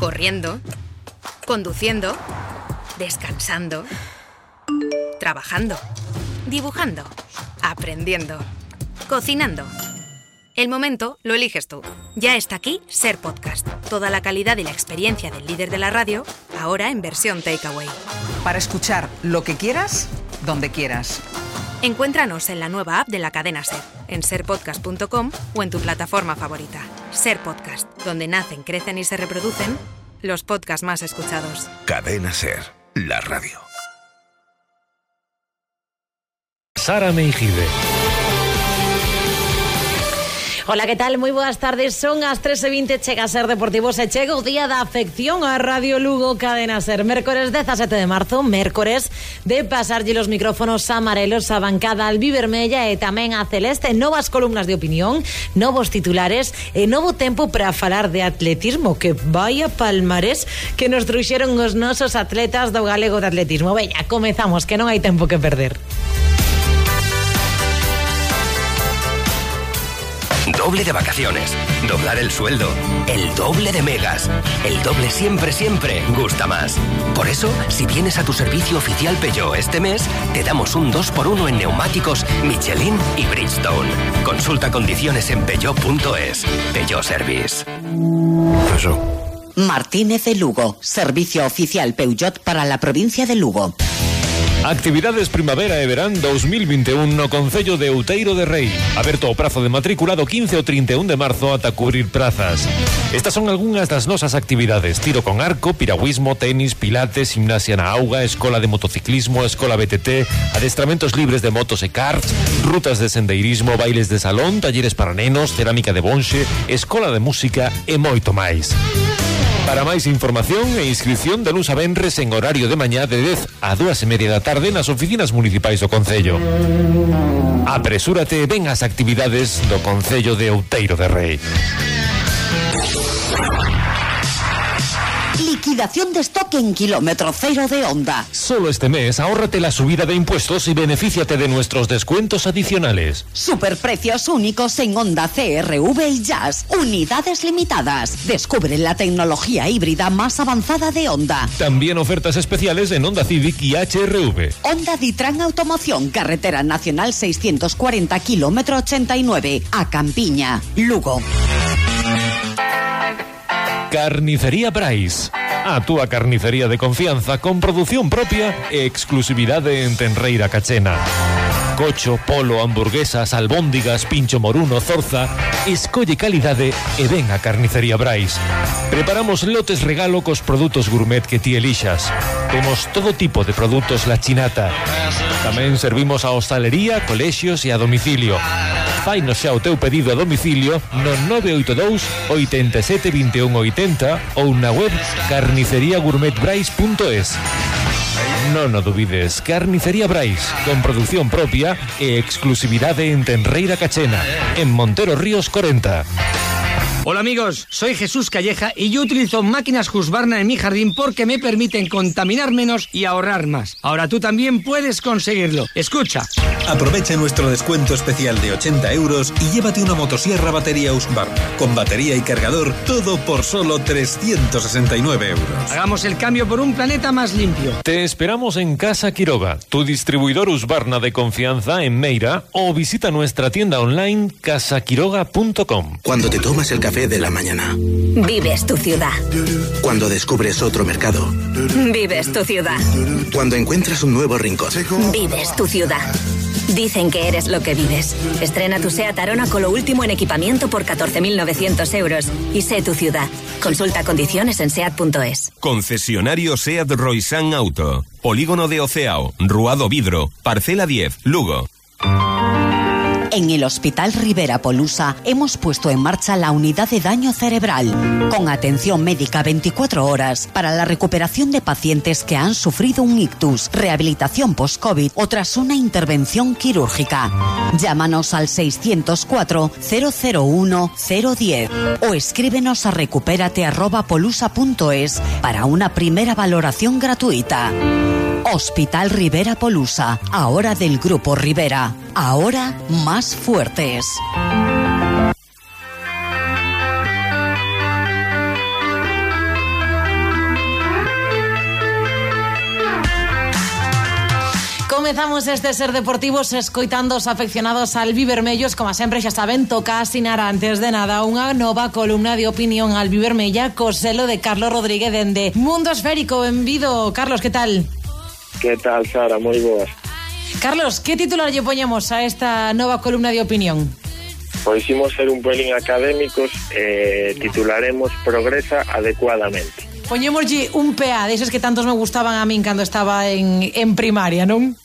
corriendo, conduciendo, descansando, trabajando, dibujando, aprendiendo, cocinando. El momento lo eliges tú. Ya está aquí Ser Podcast. Toda la calidad y la experiencia del líder de la radio, ahora en versión takeaway. Para escuchar lo que quieras, donde quieras. Encuéntranos en la nueva app de la cadena Ser, en serpodcast.com o en tu plataforma favorita. Ser Podcast, donde nacen, crecen y se reproducen los podcasts más escuchados. Cadena Ser, la radio. Sara Meijide. Hola, que tal? Moi boas tardes. Son as 13.20, chega a ser deportivo. Se chega o día da afección a Radio Lugo Cadena Ser. Mércores 17 de marzo, mércores de pasarlle los micrófonos amarelos a bancada albivermella e tamén a celeste, novas columnas de opinión, novos titulares e novo tempo para falar de atletismo, que vaya palmarés que nos trouxeron os nosos atletas do galego de atletismo. Veña, comezamos, que non hai tempo que perder. Doble de vacaciones, doblar el sueldo, el doble de megas. El doble siempre, siempre gusta más. Por eso, si vienes a tu servicio oficial Peugeot este mes, te damos un 2x1 en neumáticos Michelin y Bridgestone. Consulta condiciones en peugeot.es. Peugeot Service. Eso. Martínez de Lugo, servicio oficial Peugeot para la provincia de Lugo. Actividades Primavera e Verán 2021 no Concello de Outeiro de Rei. Aberto o prazo de matrícula do 15 ao 31 de marzo ata cubrir prazas. Estas son algunhas das nosas actividades. Tiro con arco, piragüismo, tenis, pilates, gimnasia na auga, escola de motociclismo, escola BTT, adestramentos libres de motos e karts, rutas de sendeirismo, bailes de salón, talleres para nenos, cerámica de bonxe, escola de música e moito máis. Para máis información e inscripción de luz a venres en horario de mañá de 10 a 2 e media da tarde nas oficinas municipais do Concello. Apresúrate ven as actividades do Concello de Outeiro de Rei. Liquidación de stock en kilómetro cero de Honda. Solo este mes ahórrate la subida de impuestos y benefíciate de nuestros descuentos adicionales. Superprecios únicos en Honda CRV y Jazz. Unidades limitadas. Descubre la tecnología híbrida más avanzada de Honda. También ofertas especiales en Honda Civic y HRV. Honda Ditran Automoción, Carretera Nacional 640, kilómetro 89, a Campiña, Lugo. Carnicería Brais. A túa carnicería de confianza con produción propia e exclusividade en Tenreira Cachena. gocho, polo, hamburguesas, albóndigas, pincho moruno, zorza... Escolle calidade e ven a Carnicería Brais. Preparamos lotes regalo cos produtos gourmet que ti elixas. Temos todo tipo de produtos la chinata. Tamén servimos a hostalería, colexios e a domicilio. Fainos xa o teu pedido a domicilio no 982 87 21 80 ou na web carniceriagourmetbrais.es. Non o dubides, Carnicería Brais, con producción propia e exclusividade en Tenreira Cachena, en Montero Ríos 40. Hola amigos, soy Jesús Calleja y yo utilizo máquinas Husqvarna en mi jardín porque me permiten contaminar menos y ahorrar más. Ahora tú también puedes conseguirlo. Escucha. Aprovecha nuestro descuento especial de 80 euros y llévate una motosierra batería Husqvarna con batería y cargador, todo por solo 369 euros. Hagamos el cambio por un planeta más limpio. Te esperamos en Casa Quiroga, tu distribuidor Husqvarna de confianza en Meira o visita nuestra tienda online casaquiroga.com. Cuando te tomas el café de la mañana. Vives tu ciudad. Cuando descubres otro mercado. Vives tu ciudad. Cuando encuentras un nuevo rincón. Vives tu ciudad. Dicen que eres lo que vives. Estrena tu SEAT Arona con lo último en equipamiento por 14.900 euros. Y sé tu ciudad. Consulta condiciones en SEAT.es. Concesionario SEAT Roisan Auto. Polígono de Oceao. Ruado Vidro. Parcela 10. Lugo. En el Hospital Rivera Polusa hemos puesto en marcha la unidad de daño cerebral, con atención médica 24 horas para la recuperación de pacientes que han sufrido un ictus, rehabilitación post-COVID o tras una intervención quirúrgica. Llámanos al 604 001 010 o escríbenos a recupérate@polusa.es para una primera valoración gratuita. Hospital Rivera Polusa, ahora del Grupo Rivera, ahora más fuertes. Comezamos este ser deportivos escoitando os afeccionados al Vivermellos, como sempre xa saben, toca asinar antes de nada unha nova columna de opinión al Vivermella co selo de Carlos Rodríguez dende Mundo Esférico en Vido. Carlos, que tal? Que tal, Sara? Moi boas. Carlos, que titular lle poñemos a esta nova columna de opinión? Pois imos ser un pelín académicos e eh, titularemos Progresa adecuadamente. Poñémoslle un PA, deses que tantos me gustaban a min cando estaba en, en primaria, non?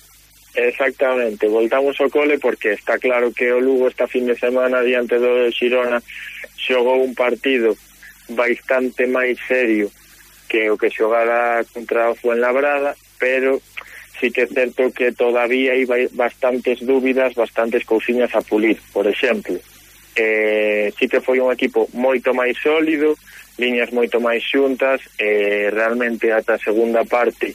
Exactamente, voltamos ao cole porque está claro que o Lugo esta fin de semana diante do Xirona xogou un partido bastante máis serio que o que xogara contra o Fuenlabrada, pero sí que é certo que todavía hai bastantes dúbidas, bastantes cousiñas a pulir, por exemplo. Eh, sí que foi un equipo moito máis sólido, liñas moito máis xuntas, eh, realmente ata a segunda parte,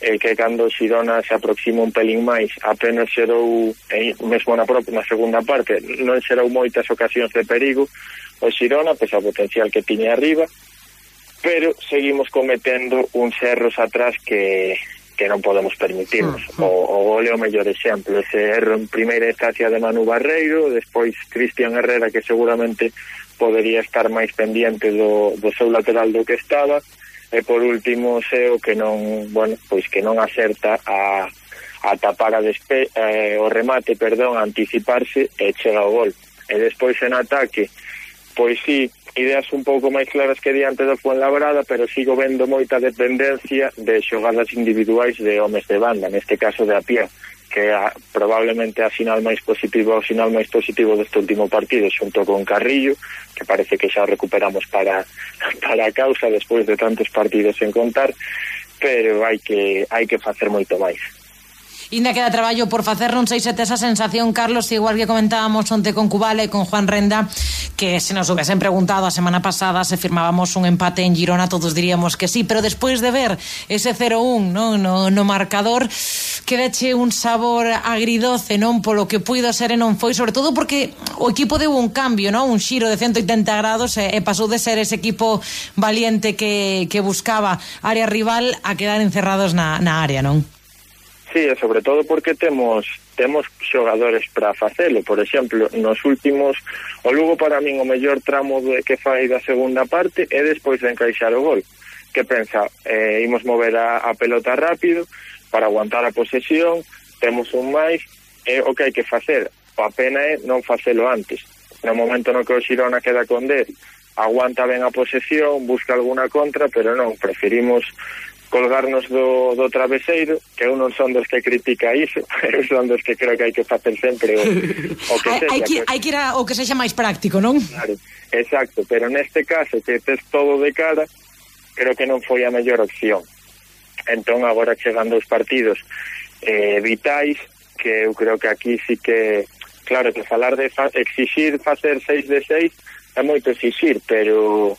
eh, que cando Xirona se aproxima un pelín máis, apenas xerou, eh, mesmo na propia, na segunda parte, non xerou moitas ocasións de perigo, o Xirona, pois pues, o potencial que tiña arriba, pero seguimos cometendo uns erros atrás que que non podemos permitirnos. Mm, mm. O, o gol é o mellor exemplo. Ese erro en primeira estancia de Manu Barreiro, despois Cristian Herrera, que seguramente podería estar máis pendiente do, do seu lateral do que estaba, e por último Seo que non, bueno, pois que non acerta a, a tapar a despe, eh, o remate, perdón, a anticiparse e chega o gol. E despois en ataque, pois sí, ideas un pouco máis claras que diante do Fuenlabrada, pero sigo vendo moita dependencia de xogadas individuais de homes de banda, neste caso de a pie, que a, probablemente a final máis positivo o final máis positivo deste último partido xunto con Carrillo que parece que xa recuperamos para para a causa despois de tantos partidos en contar pero hai que hai que facer moito máis. Inda queda traballo por facer, non sei se esa sensación, Carlos, igual que comentábamos onte con Cubale e con Juan Renda, que se nos hubiesen preguntado a semana pasada se firmábamos un empate en Girona, todos diríamos que sí, pero despois de ver ese 0-1 no, no, no marcador, quedache un sabor agridoce, non? Polo que puido ser e non foi, sobre todo porque o equipo deu un cambio, non? Un xiro de 180 grados e, e pasou de ser ese equipo valiente que, que buscaba área rival a quedar encerrados na, na área, non? Sí, e sobre todo porque temos temos xogadores para facelo. Por exemplo, nos últimos o Lugo para min o mellor tramo de, que fai da segunda parte é despois de encaixar o gol. Que pensa, eh, imos mover a, a pelota rápido para aguantar a posesión, temos un máis, é o que hai que facer. A pena é non facelo antes. No momento no que o Xirona queda con 10, aguanta ben a posesión, busca alguna contra, pero non, preferimos colgarnos do, do traveseiro, que eu non son dos que critica iso, eu son dos que creo que hai que facer sempre o, o que sexa. Hai que, hai que ir a, o que sexa máis práctico, non? Claro, exacto, pero neste caso que tes todo de cara, creo que non foi a mellor opción. Entón, agora chegando os partidos eh, vitais, que eu creo que aquí sí que, claro, que falar de fa, exixir facer 6 de 6 é moito exixir, pero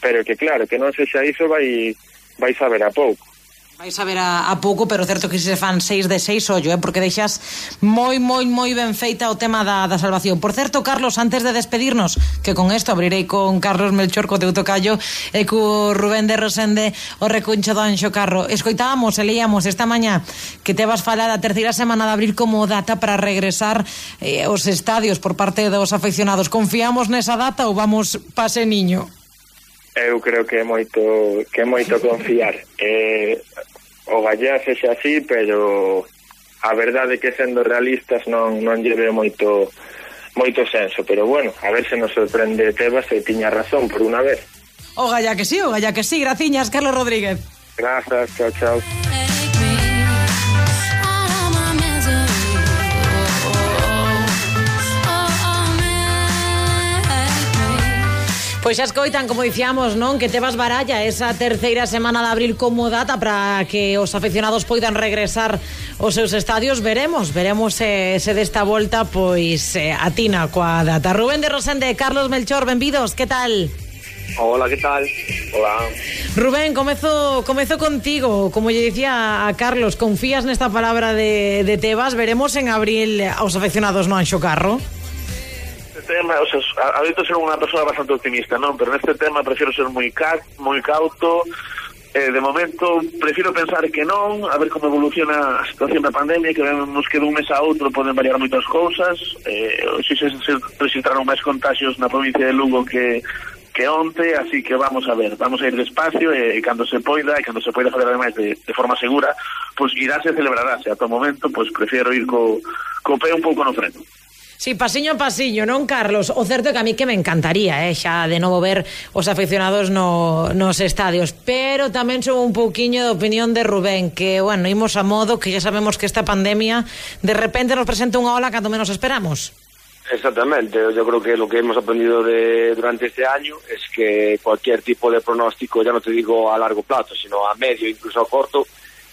pero que claro, que non sexa iso vai vai saber a pouco. Vai saber a, a pouco, pero certo que se fan seis de seis, ollo, eh, porque deixas moi, moi, moi ben feita o tema da, da salvación. Por certo, Carlos, antes de despedirnos, que con isto abrirei con Carlos Melchor, co teu tocayo, e co Rubén de Rosende, o recuncho do Anxo Carro. Escoitábamos e leíamos esta mañá que te vas falar a terceira semana de abril como data para regresar eh, os estadios por parte dos afeccionados. Confiamos nesa data ou vamos pase niño? eu creo que é moito que é moito confiar. Eh, o Gallá sexa así, pero a verdade é que sendo realistas non non lleve moito moito senso, pero bueno, a ver se nos sorprende Tebas e tiña razón por unha vez. O Gallá que sí, o Gallá que sí, graciñas Carlos Rodríguez. Grazas, chao, chao. Pois xa escoitan, como dicíamos, non? Que Tebas baralla esa terceira semana de abril como data para que os aficionados poidan regresar aos seus estadios. Veremos, veremos se, se desta volta pois eh, atina coa data. Rubén de Rosende, Carlos Melchor, benvidos, que tal? Hola, que tal? Hola. Rubén, comezo, comezo contigo. Como lle dicía a Carlos, confías nesta palabra de, de Tebas. Veremos en abril aos aficionados no Anxo Carro? tema, o sea, habito ser unha persoa bastante optimista, non? Pero neste tema prefiero ser moi, ca moi cauto, eh, de momento prefiro pensar que non, a ver como evoluciona a situación da pandemia, que vemos que dun mes a outro poden variar moitas cousas, eh, si se, se registraron máis contagios na provincia de Lugo que que onte, así que vamos a ver, vamos a ir despacio eh, e, e cando se poida, e cando se poida fazer ademais de, de forma segura, pois pues, iráse e celebrarase. a todo momento, pois pues, prefiero ir co, co pé un pouco no freno. Sí, pasiño a pasiño, non, Carlos? O certo é que a mí que me encantaría, eh, xa de novo ver os aficionados no, nos estadios, pero tamén sou un pouquiño de opinión de Rubén, que, bueno, imos a modo que ya sabemos que esta pandemia de repente nos presenta unha ola cando menos esperamos. Exactamente, yo creo que lo que hemos aprendido de, durante este año es que cualquier tipo de pronóstico, ya no te digo a largo plazo, sino a medio, incluso a corto,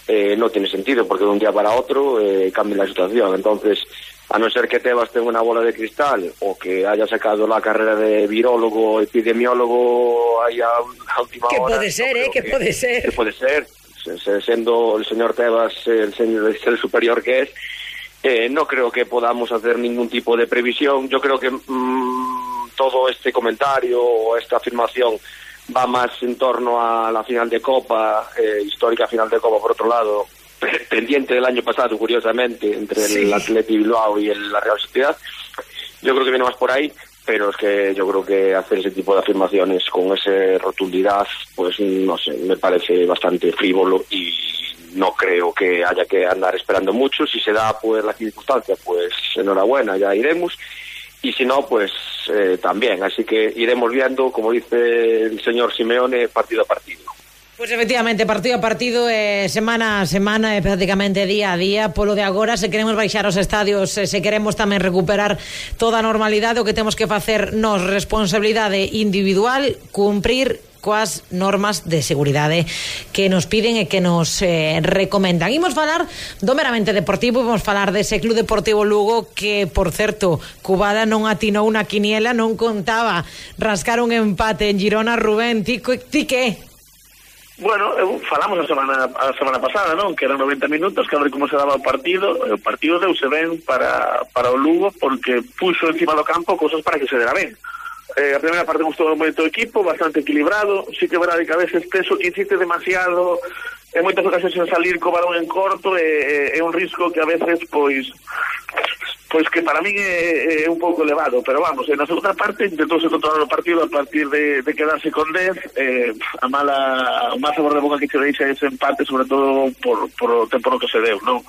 eh, no tiene sentido, porque de un día para otro eh, cambia la situación. Entonces, a non ser que Tebas ten unha bola de cristal o que haya sacado la carrera de virólogo, epidemiólogo aí a, a última que hora. Pode ser, no eh, que, que pode ser, que pode ser. Sendo el señor Tebas el, señor, el superior que es, eh, no creo que podamos hacer ningún tipo de previsión. Yo creo que mmm, todo este comentario o esta afirmación va más en torno a la final de Copa, eh, histórica final de Copa por otro lado, pendiente del año pasado, curiosamente, entre sí. el Atleti Bilbao y el, la Real Sociedad. Yo creo que viene más por ahí, pero es que yo creo que hacer ese tipo de afirmaciones con esa rotundidad, pues no sé, me parece bastante frívolo y no creo que haya que andar esperando mucho. Si se da pues la circunstancia, pues enhorabuena, ya iremos. Y si no, pues eh, también. Así que iremos viendo, como dice el señor Simeone, partido a partido. Pois pues efectivamente, partido a partido, eh, semana a semana e eh, prácticamente día a día Polo de agora, se queremos baixar os estadios eh, Se queremos tamén recuperar toda a normalidade O que temos que facer nos responsabilidade individual Cumprir coas normas de seguridade que nos piden e que nos eh, recomendan. Imos falar do meramente deportivo, imos falar dese Club Deportivo Lugo que, por certo, Cubada non atinou unha quiniela, non contaba rascar un empate en Girona, Rubén, ti, ti que? Bueno, eu falamos a semana, a semana pasada, non? Que eran 90 minutos, que a ver como se daba o partido. O partido deuse ben para, para o Lugo porque puxo encima do campo cosas para que se dera ben. Eh, a primeira parte gustou moito o equipo, bastante equilibrado. Sí que verá de que a veces peso insiste demasiado en moitas ocasións en salir co balón en corto é, é, é un risco que a veces pois pois que para min é, é un pouco elevado, pero vamos, en na segunda parte intentouse controlar o partido a partir de, de quedarse con 10, eh, a mala, o máis sabor de boca que se deixa ese empate, sobre todo por, por o tempo no que se deu, non?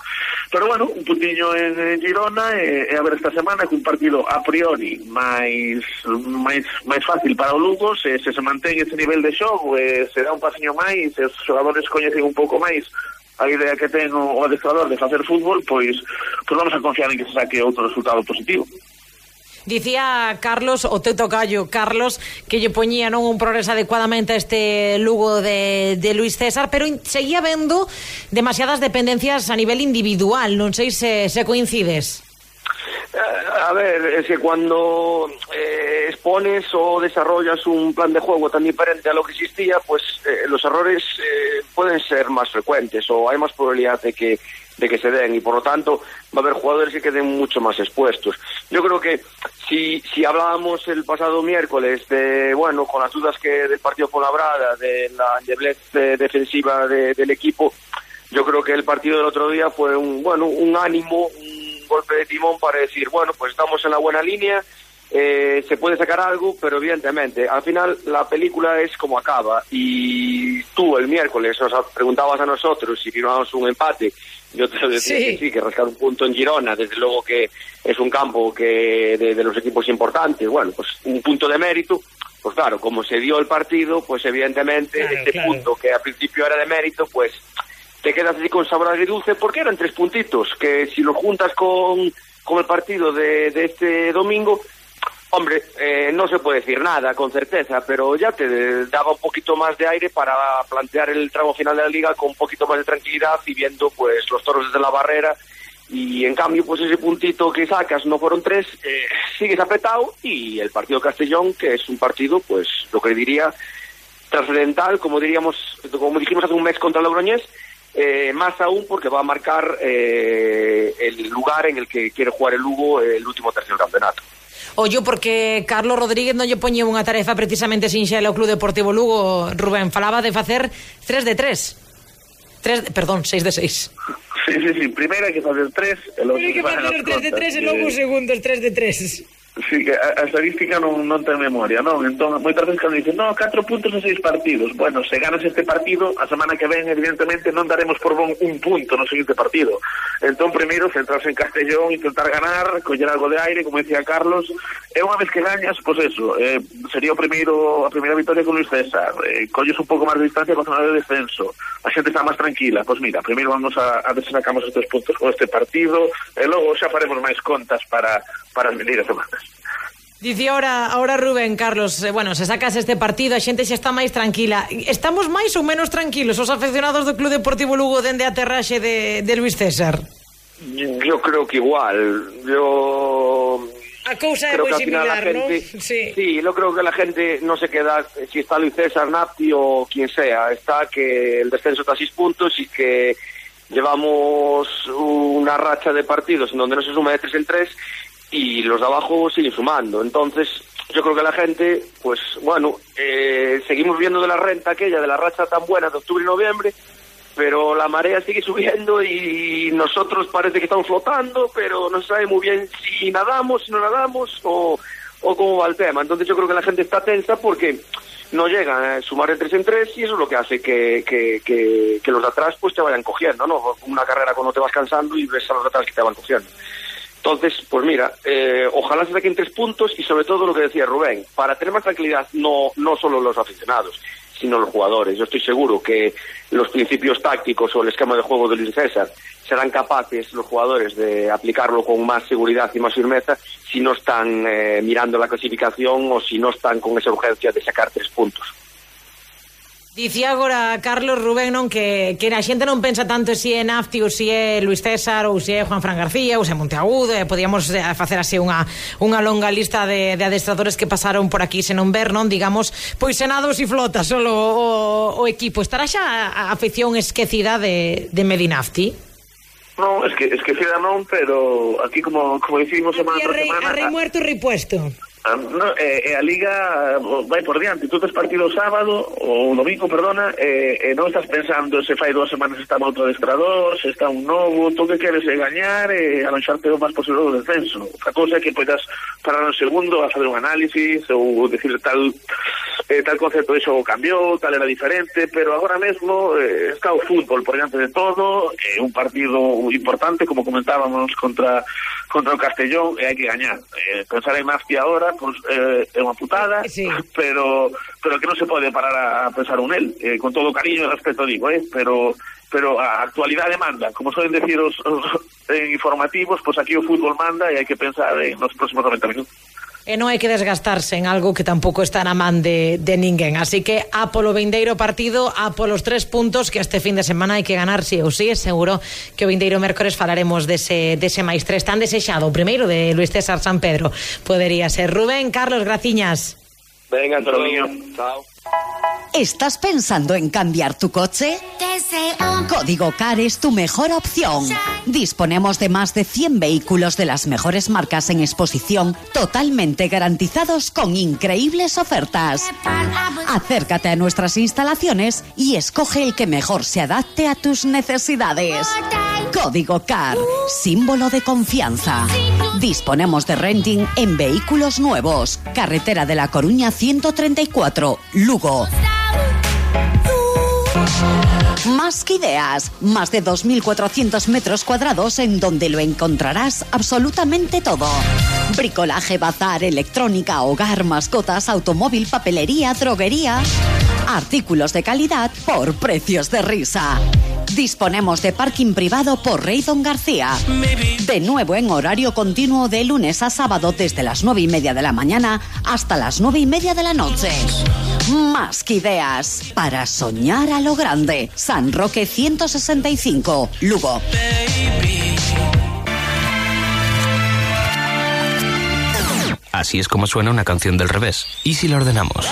Pero bueno, un puntiño en, en Girona, e, eh, e a ver esta semana que un partido a priori máis, máis, máis fácil para o Lugo, se, se se mantén ese nivel de xogo, eh, se dá un pasiño máis, os xogadores coñecen un pouco máis, a idea que ten o adestrador de facer fútbol, pois, pois vamos a confiar en que se saque outro resultado positivo. Dicía Carlos, o teu tocayo Carlos, que lle poñía non un progreso adecuadamente a este Lugo de, de Luis César, pero seguía vendo demasiadas dependencias a nivel individual, non sei se, se coincides. A ver, es que cuando eh, expones o desarrollas un plan de juego tan diferente a lo que existía, pues eh, los errores eh, pueden ser más frecuentes o hay más probabilidad de que de que se den y por lo tanto va a haber jugadores que queden mucho más expuestos. Yo creo que si, si hablábamos el pasado miércoles de, bueno, con las dudas que del partido con la Brada, de la endeblez defensiva de, del equipo, yo creo que el partido del otro día fue un, bueno, un ánimo, un golpe de timón para decir, bueno, pues estamos en la buena línea, eh, se puede sacar algo, pero evidentemente, al final la película es como acaba. Y tú el miércoles nos preguntabas a nosotros si firmábamos un empate. Yo te lo decía Sí. que sí, que rascar un punto en Girona, desde luego que es un campo que de, de los equipos importantes, bueno, pues un punto de mérito. Pues claro, como se dio el partido, pues evidentemente Claro, este claro. punto que al principio era de mérito, pues te quedas así con sabor agridulce porque eran tres puntitos que si lo juntas con, con el partido de, de este domingo, hombre, eh, no se puede decir nada con certeza, pero ya te daba un poquito más de aire para plantear el tramo final de la liga con un poquito más de tranquilidad y viendo pues los toros desde la barrera. Y en cambio pues ese puntito que sacas no fueron tres, eh, sigues apretado y el partido Castellón que es un partido pues lo que diría trascendental, como diríamos, como dijimos hace un mes contra Logroñés, eh, más aún porque va a marcar eh, el lugar en el que quiere jugar el Lugo eh, el último tercio del campeonato. Ollo, porque Carlos Rodríguez non lle poñe unha tarefa precisamente sinxela ao Club Deportivo Lugo. Rubén, falaba de facer 3 de 3. 3 de, perdón, 6 de 6. Sí, sí, sí. Primeiro hai que facer 3. E logo hai que facer 3 de 3 e logo segundos 3 de 3. Sí, que a, a estadística non, non ten memoria, non? Entón, moitas veces cando dicen, non, 4 puntos en 6 partidos. Bueno, se ganas este partido, a semana que ven, evidentemente, non daremos por bon un punto no seguinte partido. Entón, primeiro, centrarse en Castellón, intentar ganar, coller algo de aire, como decía Carlos, e unha vez que gañas, pois pues eso, eh, sería o primeiro, a primeira victoria con Luis César, eh, colles un pouco máis de distancia con zona de descenso, a xente está máis tranquila, pois pues mira, primeiro vamos a, a ver se sacamos estes puntos con este partido, e logo xa faremos máis contas para, para as medidas semanas. Dice ahora, ahora Rubén, Carlos, eh, bueno, se sacas este partido, a xente xa está máis tranquila. Estamos máis ou menos tranquilos os aficionados do Club Deportivo Lugo dende a terraxe de, de Luis César? Yo creo que igual. Yo... A cousa é moi similar, ¿no? Gente, sí. sí, yo creo que la gente no se queda, si está Luis César, Napti o quien sea, está que el descenso está a puntos y que llevamos una racha de partidos en donde no se suma de tres en 3 y los de abajo siguen sumando. Entonces, yo creo que la gente, pues bueno, eh, seguimos viendo de la renta aquella, de la racha tan buena de octubre y noviembre, pero la marea sigue subiendo y nosotros parece que estamos flotando, pero no se sabe muy bien si nadamos, si no nadamos o, o cómo va el tema. Entonces yo creo que la gente está tensa porque no llegan a sumar de tres en tres y eso es lo que hace que, que, que, que los de atrás pues te vayan cogiendo, ¿no? Una carrera cuando te vas cansando y ves a los de atrás que te van cogiendo. Entonces, pues mira, eh, ojalá se saquen tres puntos y sobre todo lo que decía Rubén, para tener más tranquilidad no, no solo los aficionados, sino los jugadores. Yo estoy seguro que los principios tácticos o el esquema de juego de Luis César serán capaces los jugadores de aplicarlo con más seguridad y más firmeza si no están eh, mirando la clasificación o si no están con esa urgencia de sacar tres puntos. Dicía agora Carlos Rubén non que, que a xente non pensa tanto se é Nafti ou se é Luis César ou se é Juan Fran García ou se é Monteagudo e podíamos eh, facer así unha, unha longa lista de, de adestradores que pasaron por aquí senón ver, non? Digamos, pois senados e flotas solo o, o equipo. Estará xa a, a afición esquecida de, de Medinafti? Non, es que, es esquecida non, pero aquí como, como dicimos semana tras semana... A, rei muerto repuesto. Ah, no, e, e a Liga eh, vai por diante, tú tes partido sábado ou domingo, perdona e, e non estás pensando se fai dúas semanas está outro adestrador, se está un novo tú que queres é gañar e alonxarte o máis posible do descenso, a cousa é que poidas parar un segundo a fazer un análisis ou decir tal eh, tal concepto de xogo cambiou, tal era diferente pero agora mesmo eh, está o fútbol por diante de todo é eh, un partido importante, como comentábamos contra contra o Castellón e hai que gañar. Eh, pensar en Mafia ahora pues, eh, é unha putada, sí. pero pero que non se pode parar a pensar un el, eh, con todo cariño e respeto digo, eh, pero pero a actualidade manda, como soen decir os, os en informativos, pois pues aquí o fútbol manda e hai que pensar en eh, nos próximos 90 minutos e non hai que desgastarse en algo que tampouco está na man de, de ninguén. Así que a polo vindeiro partido, a polos tres puntos que este fin de semana hai que ganar, si sí, ou si, sí, seguro que o vindeiro mércores falaremos dese, dese máis tres tan desexado. O primeiro de Luis César San Pedro podería ser Rubén, Carlos, graciñas. Venga, Antolín. Chao. ¿Estás pensando en cambiar tu coche? Código CAR es tu mejor opción. Disponemos de más de 100 vehículos de las mejores marcas en exposición, totalmente garantizados con increíbles ofertas. Acércate a nuestras instalaciones y escoge el que mejor se adapte a tus necesidades. Código CAR, símbolo de confianza. Disponemos de renting en vehículos nuevos. Carretera de la Coruña 134, Lugo. Más que ideas, más de 2.400 metros cuadrados en donde lo encontrarás absolutamente todo. Bricolaje, bazar, electrónica, hogar, mascotas, automóvil, papelería, droguería. Artículos de calidad por precios de risa. Disponemos de parking privado por Rey Don García. De nuevo en horario continuo de lunes a sábado desde las nueve y media de la mañana hasta las nueve y media de la noche. Más que ideas para soñar a lo grande. San Roque 165, Lugo. Así es como suena una canción del revés. ¿Y si la ordenamos?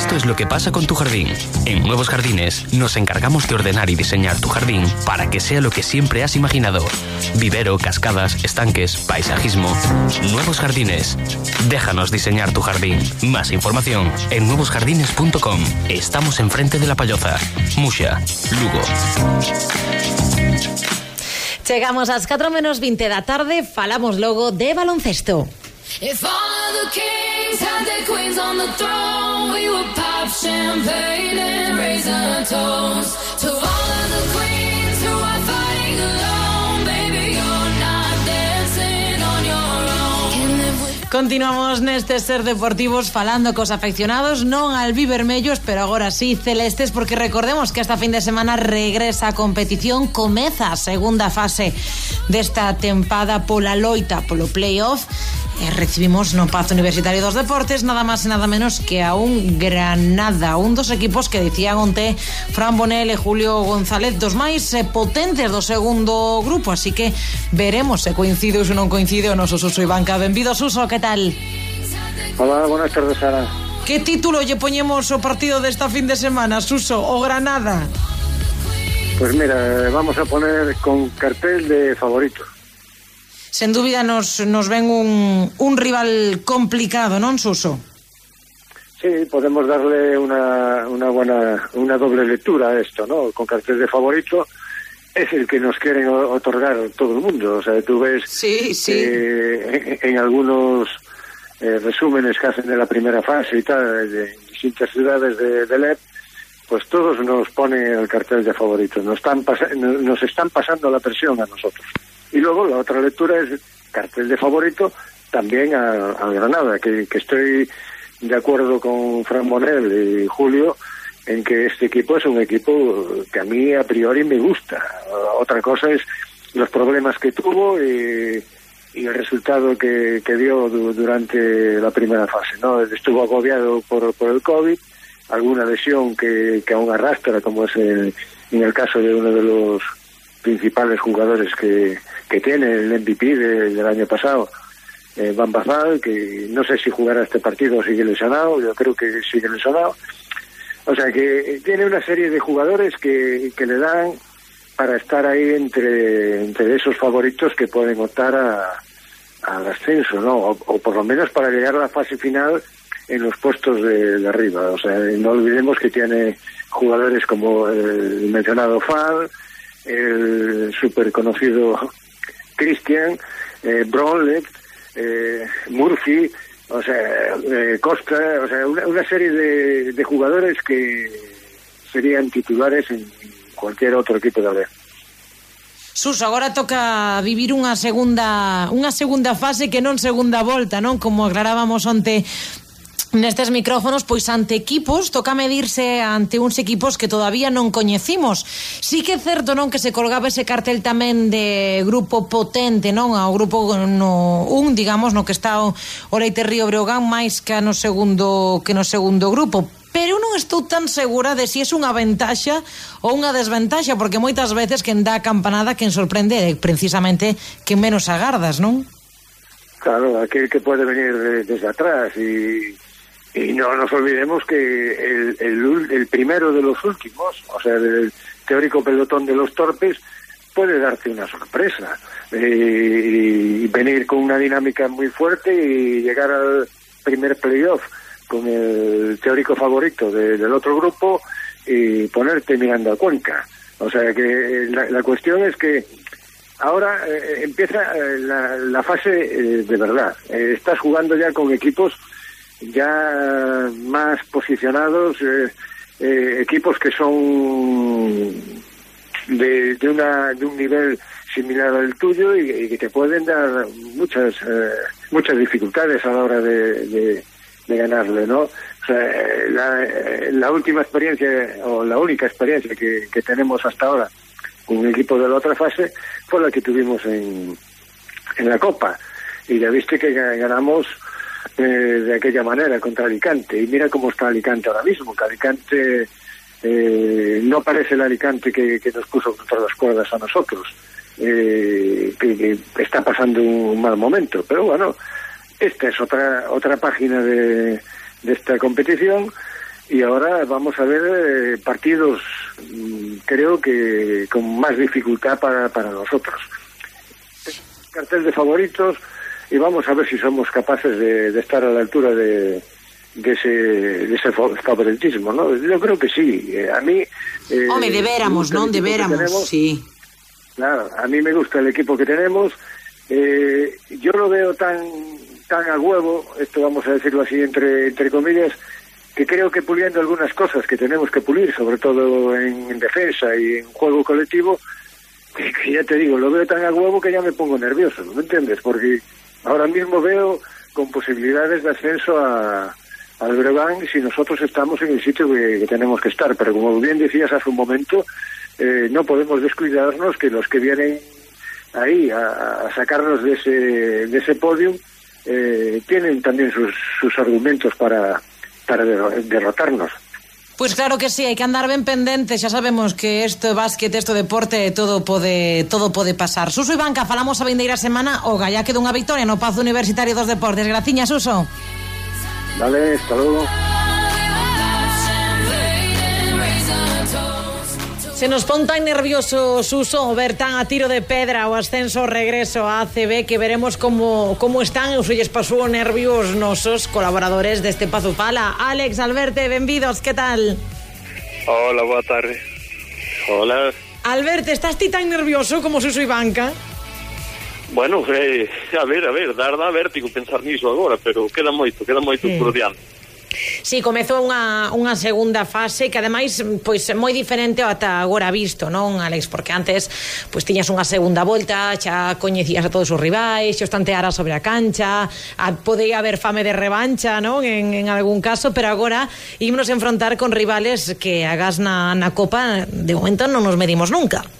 Esto es lo que pasa con tu jardín. En Nuevos Jardines nos encargamos de ordenar y diseñar tu jardín para que sea lo que siempre has imaginado. Vivero, cascadas, estanques, paisajismo. Nuevos Jardines. Déjanos diseñar tu jardín. Más información en nuevosjardines.com. Estamos enfrente de la Payoza. Musha, Lugo. Chegamos ás 4 menos 20 da tarde, falamos logo de baloncesto. If all the kings had their queens on the throne, we would pop champagne and raise a toast to all of the queens who are fighting alone. Baby, you're not dancing on your own. Continuamos neste Ser Deportivos falando cos afeccionados non al vivermellos, pero agora sí celestes porque recordemos que esta fin de semana regresa a competición, comeza a segunda fase desta tempada pola loita polo playoff E recibimos no Pazo Universitario dos Deportes nada máis e nada menos que a un Granada, un dos equipos que dicía onte Fran Bonel e Julio González, dos máis eh, potentes do segundo grupo, así que veremos se coincide ou se non coincide o noso Suso Ibanca. Benvido Suso, que tal? Hola, buenas tardes, Sara. Que título lle poñemos o partido desta fin de semana, Suso? O Granada. Pues mira, eh, vamos a poner con cartel de favoritos. Sen dúbida nos, nos ven un, un rival complicado, non, Suso? Sí, podemos darle una, una buena, una doble lectura a esto, ¿no? Con cartel de favorito es el que nos quieren otorgar todo el mundo. O sea, tú ves Sí, sí. eh, en, en algunos eh, resúmenes que hacen de la primera fase y tal, de distintas ciudades de, de LEP, pues todos nos ponen el cartel de favorito. Nos están, no- nos están pasando la presión a nosotros. Y luego la otra lectura es cartel de favorito también a, a Granada, que, que estoy de acuerdo con Fran Bonel y Julio en que este equipo es un equipo que a mí a priori me gusta. Otra cosa es los problemas que tuvo y, y el resultado que, que dio du- durante la primera fase. ¿no? Estuvo agobiado por, por el COVID, alguna lesión que, que aún arrastra, como es el- en el caso de uno de los principales jugadores que, que tiene el MVP de- del año pasado, eh, Van Bazal, que no sé si jugará este partido o sigue lesionado, yo creo que sigue lesionado. O sea que tiene una serie de jugadores que, que le dan para estar ahí entre, entre esos favoritos que pueden optar a, al ascenso, ¿no? O, por lo menos para llegar a la fase final en los puestos de, arriba. O sea, no olvidemos que tiene jugadores como el mencionado Fall, el súper conocido Christian, eh, eh, Murphy, o sea, eh, Costa, o sea, una, serie de, jugadores que serían titulares en cualquier otro equipo de la. Suso, agora toca vivir unha segunda unha segunda fase que non segunda volta, non? Como aclarábamos onte Nestes micrófonos, pois ante equipos, toca medirse ante uns equipos que todavía non coñecimos. Sí que é certo, non, que se colgaba ese cartel tamén de grupo potente, non, ao grupo no un, digamos, no que está o, o Leite Río Breogán máis que no segundo que no segundo grupo, pero non estou tan segura de si é unha ventaxa ou unha desventaxa, porque moitas veces quen dá a campanada quen sorprende é precisamente quen menos agardas, non? Claro, aquel que pode venir desde atrás e y no nos olvidemos que el, el, el primero de los últimos, o sea, del teórico pelotón de los torpes, puede darte una sorpresa eh, y venir con una dinámica muy fuerte y llegar al primer playoff con el teórico favorito de- del otro grupo y ponerte mirando a Cuenca. O sea que la, la cuestión es que ahora eh, empieza eh, la, la fase eh, de verdad. Estás jugando ya con equipos ya más posicionados, eh, eh, equipos que son de, de, una, de un nivel similar al tuyo y, que te pueden dar muchas eh, muchas dificultades a la hora de, de, ganarle, ¿no? O sea, la, la última experiencia o la única experiencia que, que tenemos hasta ahora con un equipo de la otra fase fue la que tuvimos en, en la Copa y ya viste que ga- ganamos eh, de aquella manera contra Alicante y mira cómo está Alicante ahora mismo que Alicante eh, no parece el Alicante que, nos puso contra las cuerdas a nosotros eh, que, que está pasando un mal momento pero bueno esta es otra otra página de, de esta competición y ahora vamos a ver eh, partidos, mm, creo que con más dificultad para, para nosotros. Cartel de favoritos y vamos a ver si somos capaces de, de estar a la altura de, de ese, de ese favoritismo, ¿no? Yo creo que sí. Eh, a mí... eh, el equipo que Debéramos, tenemos. sí. Claro, a mí me gusta el equipo que tenemos. Eh, yo lo veo tan tan a huevo, esto vamos a decirlo así entre, entre comillas, que creo que puliendo algunas cosas que tenemos que pulir, sobre todo en, en defensa y en juego colectivo, que, que ya te digo, lo veo tan a huevo que ya me pongo nervioso, ¿me entiendes? Porque ahora mismo veo con posibilidades de ascenso a, al Breogán si nosotros estamos en el sitio que, tenemos que estar. Pero como bien decías hace un momento, eh, no podemos descuidarnos que los que vienen ahí a, sacarnos de ese, de ese podium eh, tienen también sus, sus argumentos para, para derro- derrotarnos. Pois claro que sí, hai que andar ben pendente, xa sabemos que isto é básquet, isto deporte, todo pode todo pode pasar. Suso e Banca, falamos a vindeira semana o gallaque dunha victoria no Pazo Universitario dos Deportes. Graciña, Suso. Vale, hasta luego. Se nos pon tan nerviosos Suso ver tan a tiro de pedra o ascenso o regreso a ACB que veremos como como están os olles pasou nervios nosos colaboradores deste Pazupala. Alex, Alberto, benvidos, que tal? Hola, boa tarde. Hola. Alberto, estás ti tan nervioso como Suso Ivanca? Bueno, eh, a ver, a ver, dar da vértigo pensar niso agora, pero queda moito, queda moito sí. por diante. Si, sí, comezou unha, unha segunda fase que ademais pois moi diferente ata agora visto, non, Alex? Porque antes pois tiñas unha segunda volta, xa coñecías a todos os rivais, xa os tantearas sobre a cancha, a, podía haber fame de revancha, non, en, en algún caso, pero agora ímonos enfrontar con rivales que agas na, na Copa de momento non nos medimos nunca.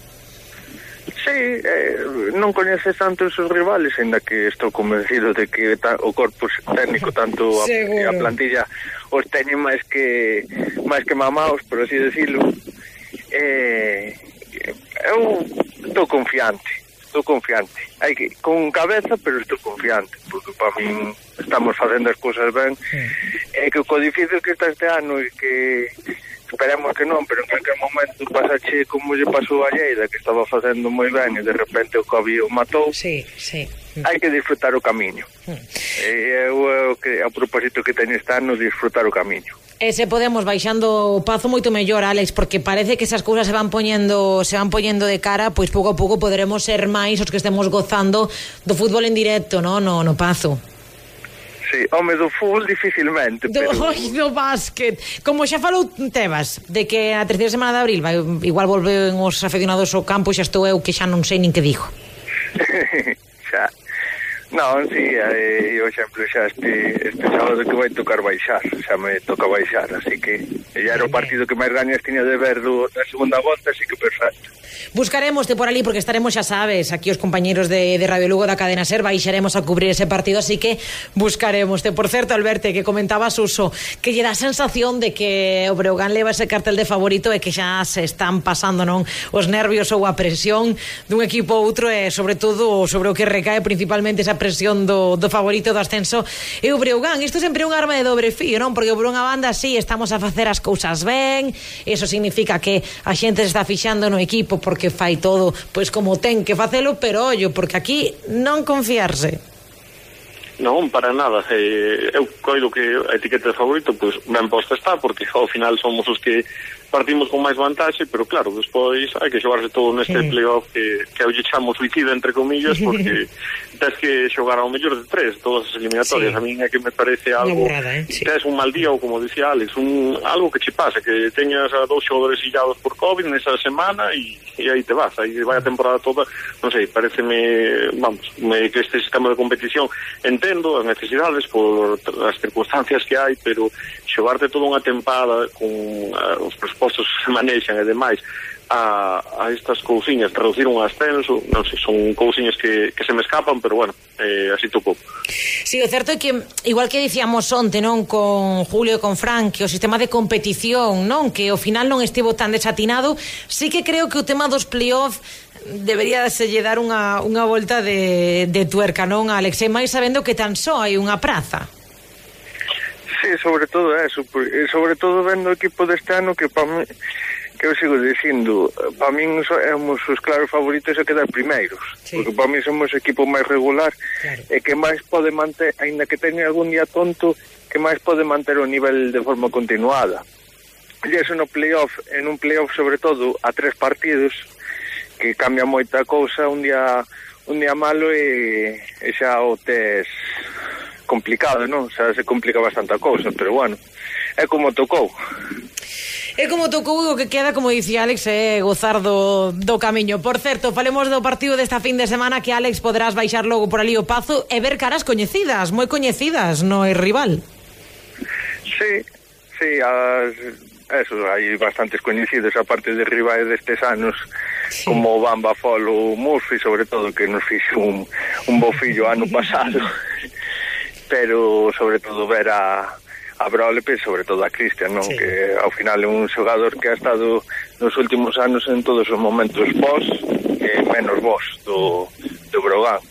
Sí, eh, non coñeces tanto os seus rivales, ainda que estou convencido de que ta, o corpo técnico tanto a, Seguro. a plantilla os teñen máis que máis que mamaos, por así decirlo. Eh, eu estou confiante estou confiante. Hai que con cabeza, pero estou confiante, porque para min estamos facendo as cousas ben. É que co difícil que está este ano e que esperemos que non, pero en calquer momento pasache como lle pasou a Lleida, que estaba facendo moi ben e de repente o Covid o matou. Sí, sí. Hai que disfrutar o camiño. Mm. E eu eh, que a propósito que teño este ano disfrutar o camiño. E se podemos baixando o pazo moito mellor, Alex, porque parece que esas cousas se van poñendo se van poñendo de cara, pois pouco a pouco poderemos ser máis os que estemos gozando do fútbol en directo, no, no, no pazo. Sí, home, do fútbol dificilmente, do, pero... Oi, do básquet. Como xa falou Tebas, de que a terceira semana de abril vai, igual volven os afeccionados ao campo, xa estou eu que xa non sei nin que digo. xa. Non, sí, eh, eu exemplo xa este, este sábado que vai tocar baixar, xa me toca baixar, así que ya era o partido que máis gañas tiña de ver do, da segunda volta, así que perfecto. Buscaremoste por ali porque estaremos, xa sabes, aquí os compañeros de, de Radio Lugo da Cadena Ser baixaremos a cubrir ese partido, así que buscaremoste. Por certo, Alberto, que comentabas uso, que lle dá sensación de que o Breogán leva ese cartel de favorito e que xa se están pasando non os nervios ou a presión dun equipo ou outro e eh, sobre todo sobre o que recae principalmente esa presión do, do favorito do ascenso e o Breogán. Isto sempre é un arma de dobre fío, non? Porque por unha banda, sí, estamos a facer as cousas ben, eso significa que a xente se está fixando no equipo porque fai todo pois como ten que facelo, pero ollo, porque aquí non confiarse. Non, para nada. Eh, eu coido que a etiqueta de favorito, pois, ben posta está, porque ao final somos os que partimos con máis vantaxe, pero claro, despois hai que xogarse todo neste sí. playoff que, que hoxe chamo suicida, entre comillas, porque tens que xogar ao mellor de tres todas as eliminatorias. Sí. A mí é que me parece algo... Burrada, eh? sí. Tens un mal día, ou como dicía Alex, un, algo que che pasa, que teñas a dous xogadores illados por COVID nesa semana e, e aí te vas, aí vai a temporada toda, non sei, pareceme, vamos, me, que este sistema de competición entendo as necesidades por as circunstancias que hai, pero xogarte toda unha tempada con uh, os postos que se manexan e demais a, a estas cousiñas, reducir un ascenso, non sei, son cousiñas que, que se me escapan, pero bueno, eh, así tocou. Sí, o certo é que, igual que dicíamos onte, non, con Julio e con Fran, que o sistema de competición, non, que ao final non estivo tan desatinado, sí que creo que o tema dos playoff debería selle dar unha, unha volta de, de tuerca, non, Alex? E máis sabendo que tan só hai unha praza sí, sobre todo eso, eh, sobre todo vendo o equipo deste ano que para mí, que eu sigo dicindo, para min somos os claros favoritos a quedar primeiros, sí. porque para min somos o equipo máis regular claro. e que máis pode manter, aínda que teña algún día tonto, que máis pode manter o nivel de forma continuada. E eso no playoff, en un playoff sobre todo a tres partidos, que cambia moita cousa, un día un día malo e, e xa o tes complicado, non? Xa se complica bastante a cousa, pero bueno, é como tocou. É como tocou o que queda, como dicía Alex, é gozar do, do camiño. Por certo, falemos do partido desta fin de semana que Alex poderás baixar logo por ali o Pazo e ver caras coñecidas, moi coñecidas, no é rival. Sí, sí, as, eso, hai bastantes coñecidos aparte de rivais destes anos sí. como Bamba Fol ou Murphy sobre todo que nos fixo un, un bofillo ano pasado pero sobre todo ver a, a Brolepe, sobre todo a Cristian, non? Sí. que ao final é un xogador que ha estado nos últimos anos en todos os momentos vos e menos vos do, do Brogán.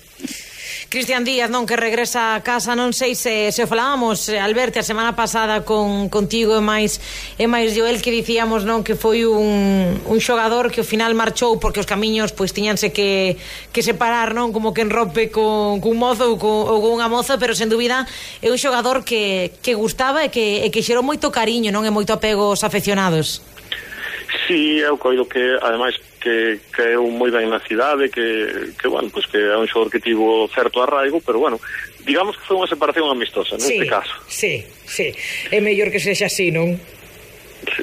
Cristian Díaz, non, que regresa a casa, non sei se, se o falábamos, eh, Alberto, a semana pasada con contigo e máis, e máis Joel, que dicíamos, non, que foi un, un xogador que ao final marchou porque os camiños pois tiñanse que, que separar, non, como que enrope con, cun mozo ou con, ou con unha moza, pero sen dúbida é un xogador que, que gustaba e que, e que xerou moito cariño, non, e moito apego aos afeccionados. Sí, eu coido que, ademais, que, que un moi ben na cidade, que, que, bueno, pues que é un xogador que tivo certo arraigo, pero, bueno, digamos que foi unha separación amistosa, neste sí, caso. Sí, sí, é mellor que sexa así, non?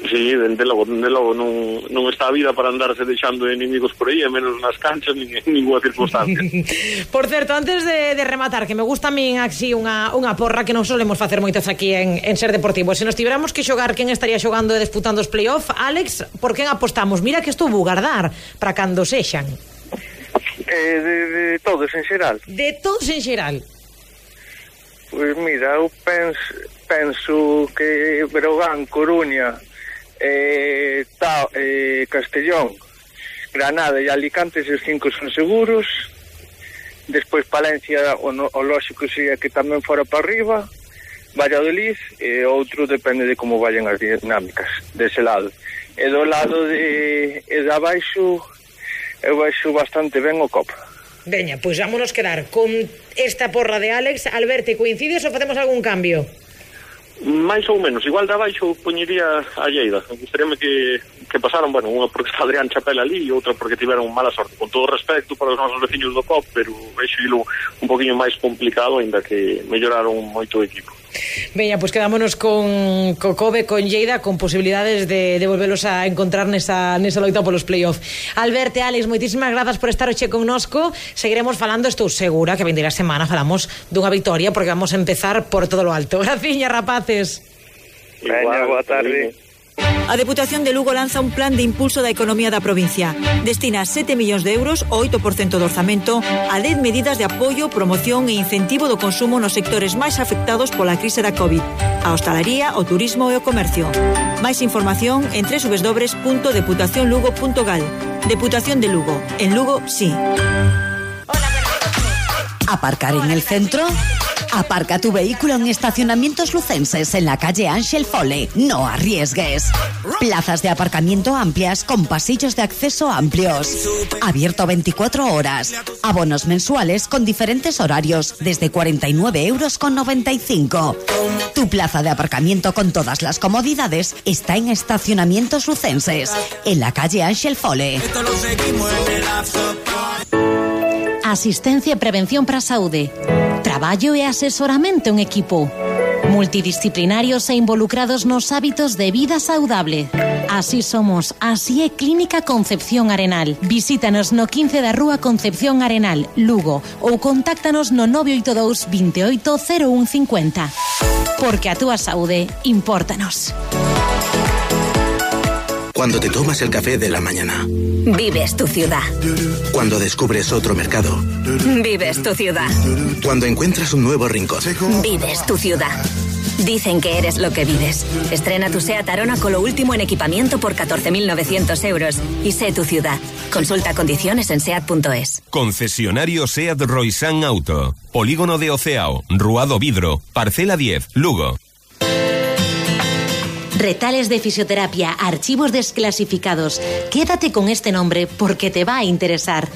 Sí, dende logo, dende logo non, non está a vida para andarse deixando enemigos inimigos por aí, menos nas canchas, nin en ninguna circunstancia. por certo, antes de, de rematar, que me gusta a min así unha, unha porra que non solemos facer moitas aquí en, en Ser Deportivo. Se nos tiveramos que xogar, quen estaría xogando e disputando os playoff? Alex, por quen apostamos? Mira que estou bugardar para cando sexan. Eh, de, de todos en xeral. De todos en xeral. Pois pues mira, eu penso, penso que Brogan, Coruña, eh, ta, eh, Castellón, Granada e Alicante, esos cinco son seguros. Despois Palencia, o, no, o lógico sería que tamén fora para arriba. Valladolid e outro depende de como vayan as dinámicas dese lado. E do lado de, e de abaixo eu baixo bastante ben o copo. Veña, pois vámonos quedar con esta porra de Alex. Alberto, coincides ou facemos algún cambio? máis ou menos, igual de abaixo poñería a Lleida. Gustaríame que, que pasaron, bueno, unha porque está Adrián Chapela ali e outra porque tiveron mala sorte. Con todo respecto para os nosos veciños do COP, pero vexo un poquinho máis complicado, ainda que melloraron moito o equipo. Veña, pois pues quedámonos con co Kobe, con Lleida, con posibilidades de, de volvelos a encontrar nesa, nesa loita polos playoff. Alberto, Alex, moitísimas grazas por estar hoxe connosco. Seguiremos falando, estou segura que vendrá semana falamos dunha victoria, porque vamos a empezar por todo lo alto. Graciña, rapaz. Rapaces. Veña, boa tarde. A Deputación de Lugo lanza un plan de impulso da economía da provincia. Destina 7 millóns de euros, o 8% do orzamento, a 10 medidas de apoio, promoción e incentivo do consumo nos sectores máis afectados pola crise da COVID. A hostalaría, o turismo e o comercio. Máis información en www.deputacionlugo.gal. Deputación de Lugo. En Lugo, sí. ¿Aparcar en el centro? Aparca tu vehículo en estacionamientos lucenses en la calle Ángel Fole. No arriesgues. Plazas de aparcamiento amplias con pasillos de acceso amplios. Abierto 24 horas. Abonos mensuales con diferentes horarios desde 49 euros con 95. Tu plaza de aparcamiento con todas las comodidades está en estacionamientos lucenses en la calle Ángel Fole. Asistencia e prevención para a saúde. Traballo e asesoramento en equipo. Multidisciplinarios e involucrados nos hábitos de vida saudable. Así somos, así é Clínica Concepción Arenal. Visítanos no 15 da Rúa Concepción Arenal, Lugo, ou contáctanos no 982 28 0150. Porque a túa saúde, impórtanos. Cuando te tomas el café de la mañana. Vives tu ciudad. Cuando descubres otro mercado. Vives tu ciudad. Cuando encuentras un nuevo rincón. Vives tu ciudad. Dicen que eres lo que vives. Estrena tu SEAT Arona con lo último en equipamiento por 14.900 euros. Y sé tu ciudad. Consulta condiciones en SEAT.es. Concesionario SEAT Roysan Auto. Polígono de Oceao. Ruado Vidro. Parcela 10. Lugo. Retales de fisioterapia, archivos desclasificados. Quédate con este nombre porque te va a interesar.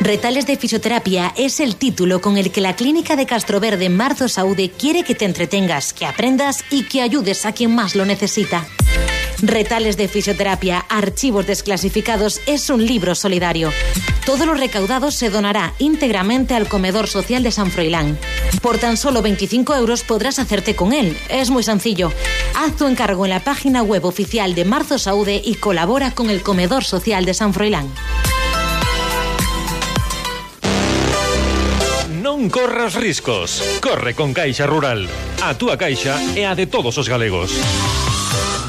Retales de Fisioterapia es el título con el que la Clínica de Castroverde Marzo Saúde quiere que te entretengas, que aprendas y que ayudes a quien más lo necesita. Retales de Fisioterapia, Archivos Desclasificados es un libro solidario. Todo lo recaudado se donará íntegramente al Comedor Social de San Froilán. Por tan solo 25 euros podrás hacerte con él. Es muy sencillo. Haz tu encargo en la página web oficial de Marzo Saúde y colabora con el Comedor Social de San Froilán. Non corras riscos. Corre con Caixa Rural. A túa caixa e a de todos os galegos.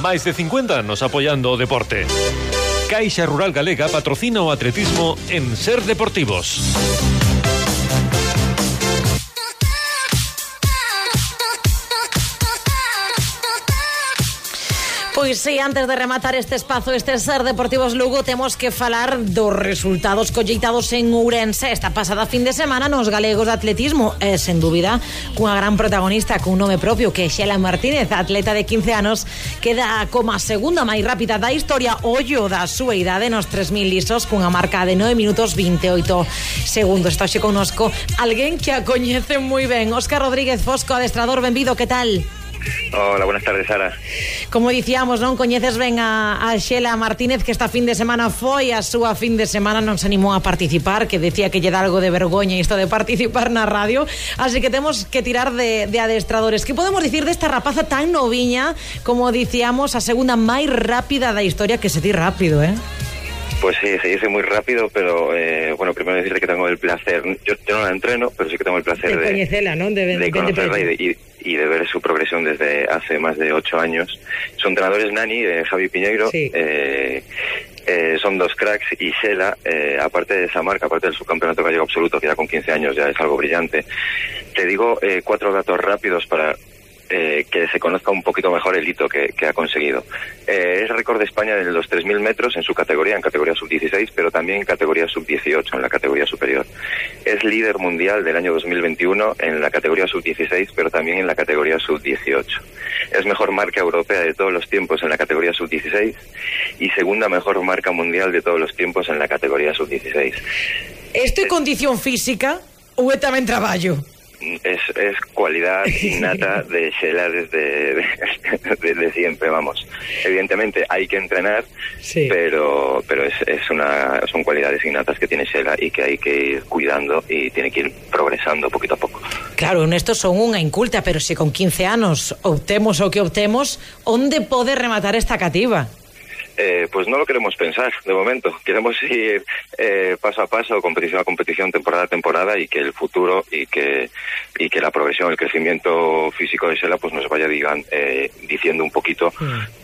Máis de 50 anos apoiando o deporte. Caixa Rural Galega patrocina o atletismo en Ser Deportivos. Pois sí, antes de rematar este espazo este ser Deportivos Lugo temos que falar dos resultados colleitados en Ourense. Esta pasada fin de semana nos galegos de atletismo e, sen dúbida, cunha gran protagonista cun nome propio que é Xela Martínez atleta de 15 anos queda como a segunda máis rápida da historia ollo da súa idade nos 3.000 lisos cunha marca de 9 minutos 28 segundos. Está xe conosco alguén que a coñece moi ben. Óscar Rodríguez Fosco, adestrador, benvido, que tal? Hola, buenas tardes, Sara. Como dicíamos, non coñeces ben a, a Xela Martínez que esta fin de semana foi a súa fin de semana non se animou a participar, que decía que lle dá algo de vergoña isto de participar na radio, así que temos que tirar de, de adestradores. Que podemos dicir desta rapaza tan noviña, como dicíamos, a segunda máis rápida da historia que se di rápido, eh? Pues sí, se dice muy rápido, pero eh, bueno, primero decirte que tengo el placer, yo, yo no la entreno, pero sí que tengo el placer De de, coñecela, non? De, de conocerla y de, y- y de ver su progresión desde hace más de ocho años. Su entrenador es Nani, eh, Javi Piñeiro. eh, eh, son dos cracks y Shela, eh, aparte de esa marca, aparte del subcampeonato gallego absoluto, que ya con 15 años ya es algo brillante. Te digo eh, cuatro datos rápidos para eh, que se conozca un poquito mejor el hito que, ha conseguido. Eh, es récord de España en los 3.000 metros en su categoría, en categoría sub-16, pero también en categoría sub-18, en la categoría superior. Es líder mundial del año 2021 en la categoría sub-16, pero también en la categoría sub-18. Es mejor marca europea de todos los tiempos en la categoría sub-16 y segunda mejor marca mundial de todos los tiempos en la categoría sub-16. Isto é condición física ou é tamén traballo? Es, es cualidad innata de Shela desde, desde siempre, vamos. Evidentemente hay que entrenar, pero pero es, es una, son cualidades innatas que tiene Shela y que hay que ir cuidando y tiene que ir progresando poquito a poco. Claro, nestos son unha inculta, pero se con 15 anos obtemos o que obtemos, onde pode rematar esta cativa? Eh, pues no lo queremos pensar de momento. Queremos ir eh, paso a paso, competición a competición, temporada a temporada y que el futuro y que y que la progresión, el crecimiento físico de Sela pues nos vaya digan eh, diciendo un poquito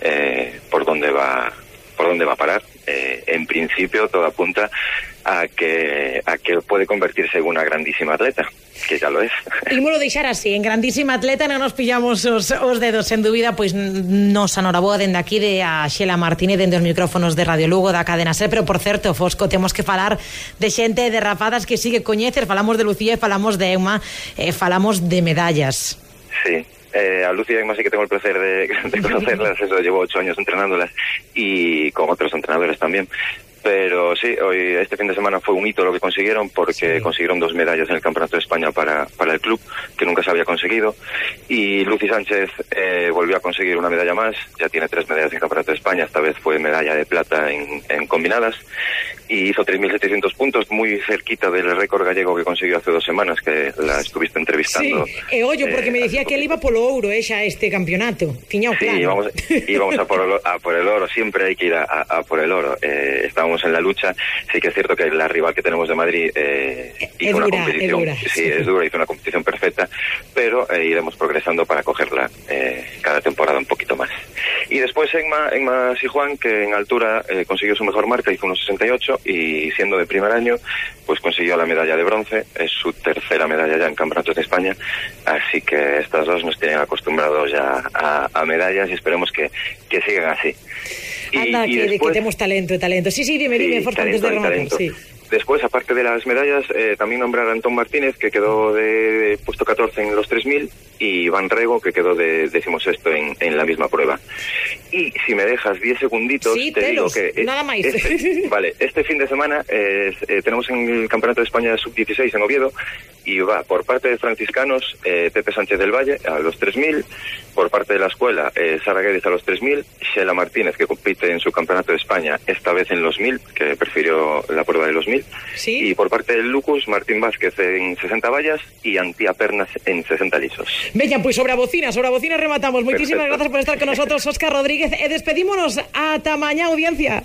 eh, por dónde va por dónde va a parar. Eh, en principio, todo apunta a que, a que pode convertirse en unha grandísima atleta, que ya lo es. Ímolo deixar así, en grandísima atleta non nos pillamos os, os dedos, en dúbida, pois nos anoraboa dende aquí de a Xela Martínez dende os micrófonos de Radio Lugo da Cadena Ser, pero por certo, Fosco, temos que falar de xente de rapadas que sigue coñecer, falamos de Lucía e falamos de Euma, eh, falamos de medallas. Sí, Eh, a Lucy y a Emma sí que tengo el placer de, de conocerlas, eso llevo ocho años entrenándolas y con otros entrenadores también. Pero sí, hoy este fin de semana fue un hito lo que consiguieron porque consiguieron dos medallas en el Campeonato de España para, para el club, que nunca se había conseguido. Y Lucy Sánchez eh, volvió a conseguir una medalla más, ya tiene tres medallas en el Campeonato de España, esta vez fue medalla de plata en, en combinadas. Y hizo 3.700 puntos, muy cerquita del récord gallego que consiguió hace dos semanas, que la estuviste Sí, entrevistando. e ollo, porque eh, me decía que él iba polo ouro, eh, xa este campeonato. Tiña o Sí, claro. íbamos, íbamos a, por el, a por el oro, siempre hay que ir a, a- a por el oro. Eh, en la lucha, sí que es cierto que la rival que tenemos de Madrid eh, hizo una dura, es competición, dura, sí, sí. es dura, hizo una competición perfecta, pero eh, iremos progresando para cogerla eh, cada temporada un poquito más. Y después Enma, Enma Sijuan, que en altura eh, consiguió su mejor marca, hizo unos 68 y siendo de primer año, pues consiguió la medalla de bronce, es su tercera medalla ya en campeonatos de España, así que estas dos nos tienen acostumbrados ya a, a medallas y esperemos que, que sigan así. Anda, y que, después... que, temos talento, talento. Sí, sí, dime, dime, sí, forza, talento, de rematar. Sí. Después, aparte de las medallas, eh, también nombrar a Antón Martínez, que quedó de, de puesto 14 en los 3.000 y Iván Rego, que quedó de decimosexto en, en la misma prueba. Y si me dejas 10 segunditos, Sí, te telos, digo que... nada más. Este, vale, este fin de semana eh, eh, tenemos en el Campeonato de España Sub-16 en Oviedo, y va por parte de franciscanos eh, Pepe Sánchez del Valle a los 3000, por parte de la escuela eh, Sara Guedes a los 3000, Sheila Martínez, que compite en su Campeonato de España, esta vez en los 1000, que prefirió la prueba de los 1000. Sí. Y por parte del Lucus, Martín Vázquez en 60 vallas y Antía Pernas en 60 lisos. Veña, pues sobre a bocina, sobre a bocina rematamos. Perfecto. grazas por estar con nosotros, Óscar Rodríguez. E despedímonos ata mañá, audiencia.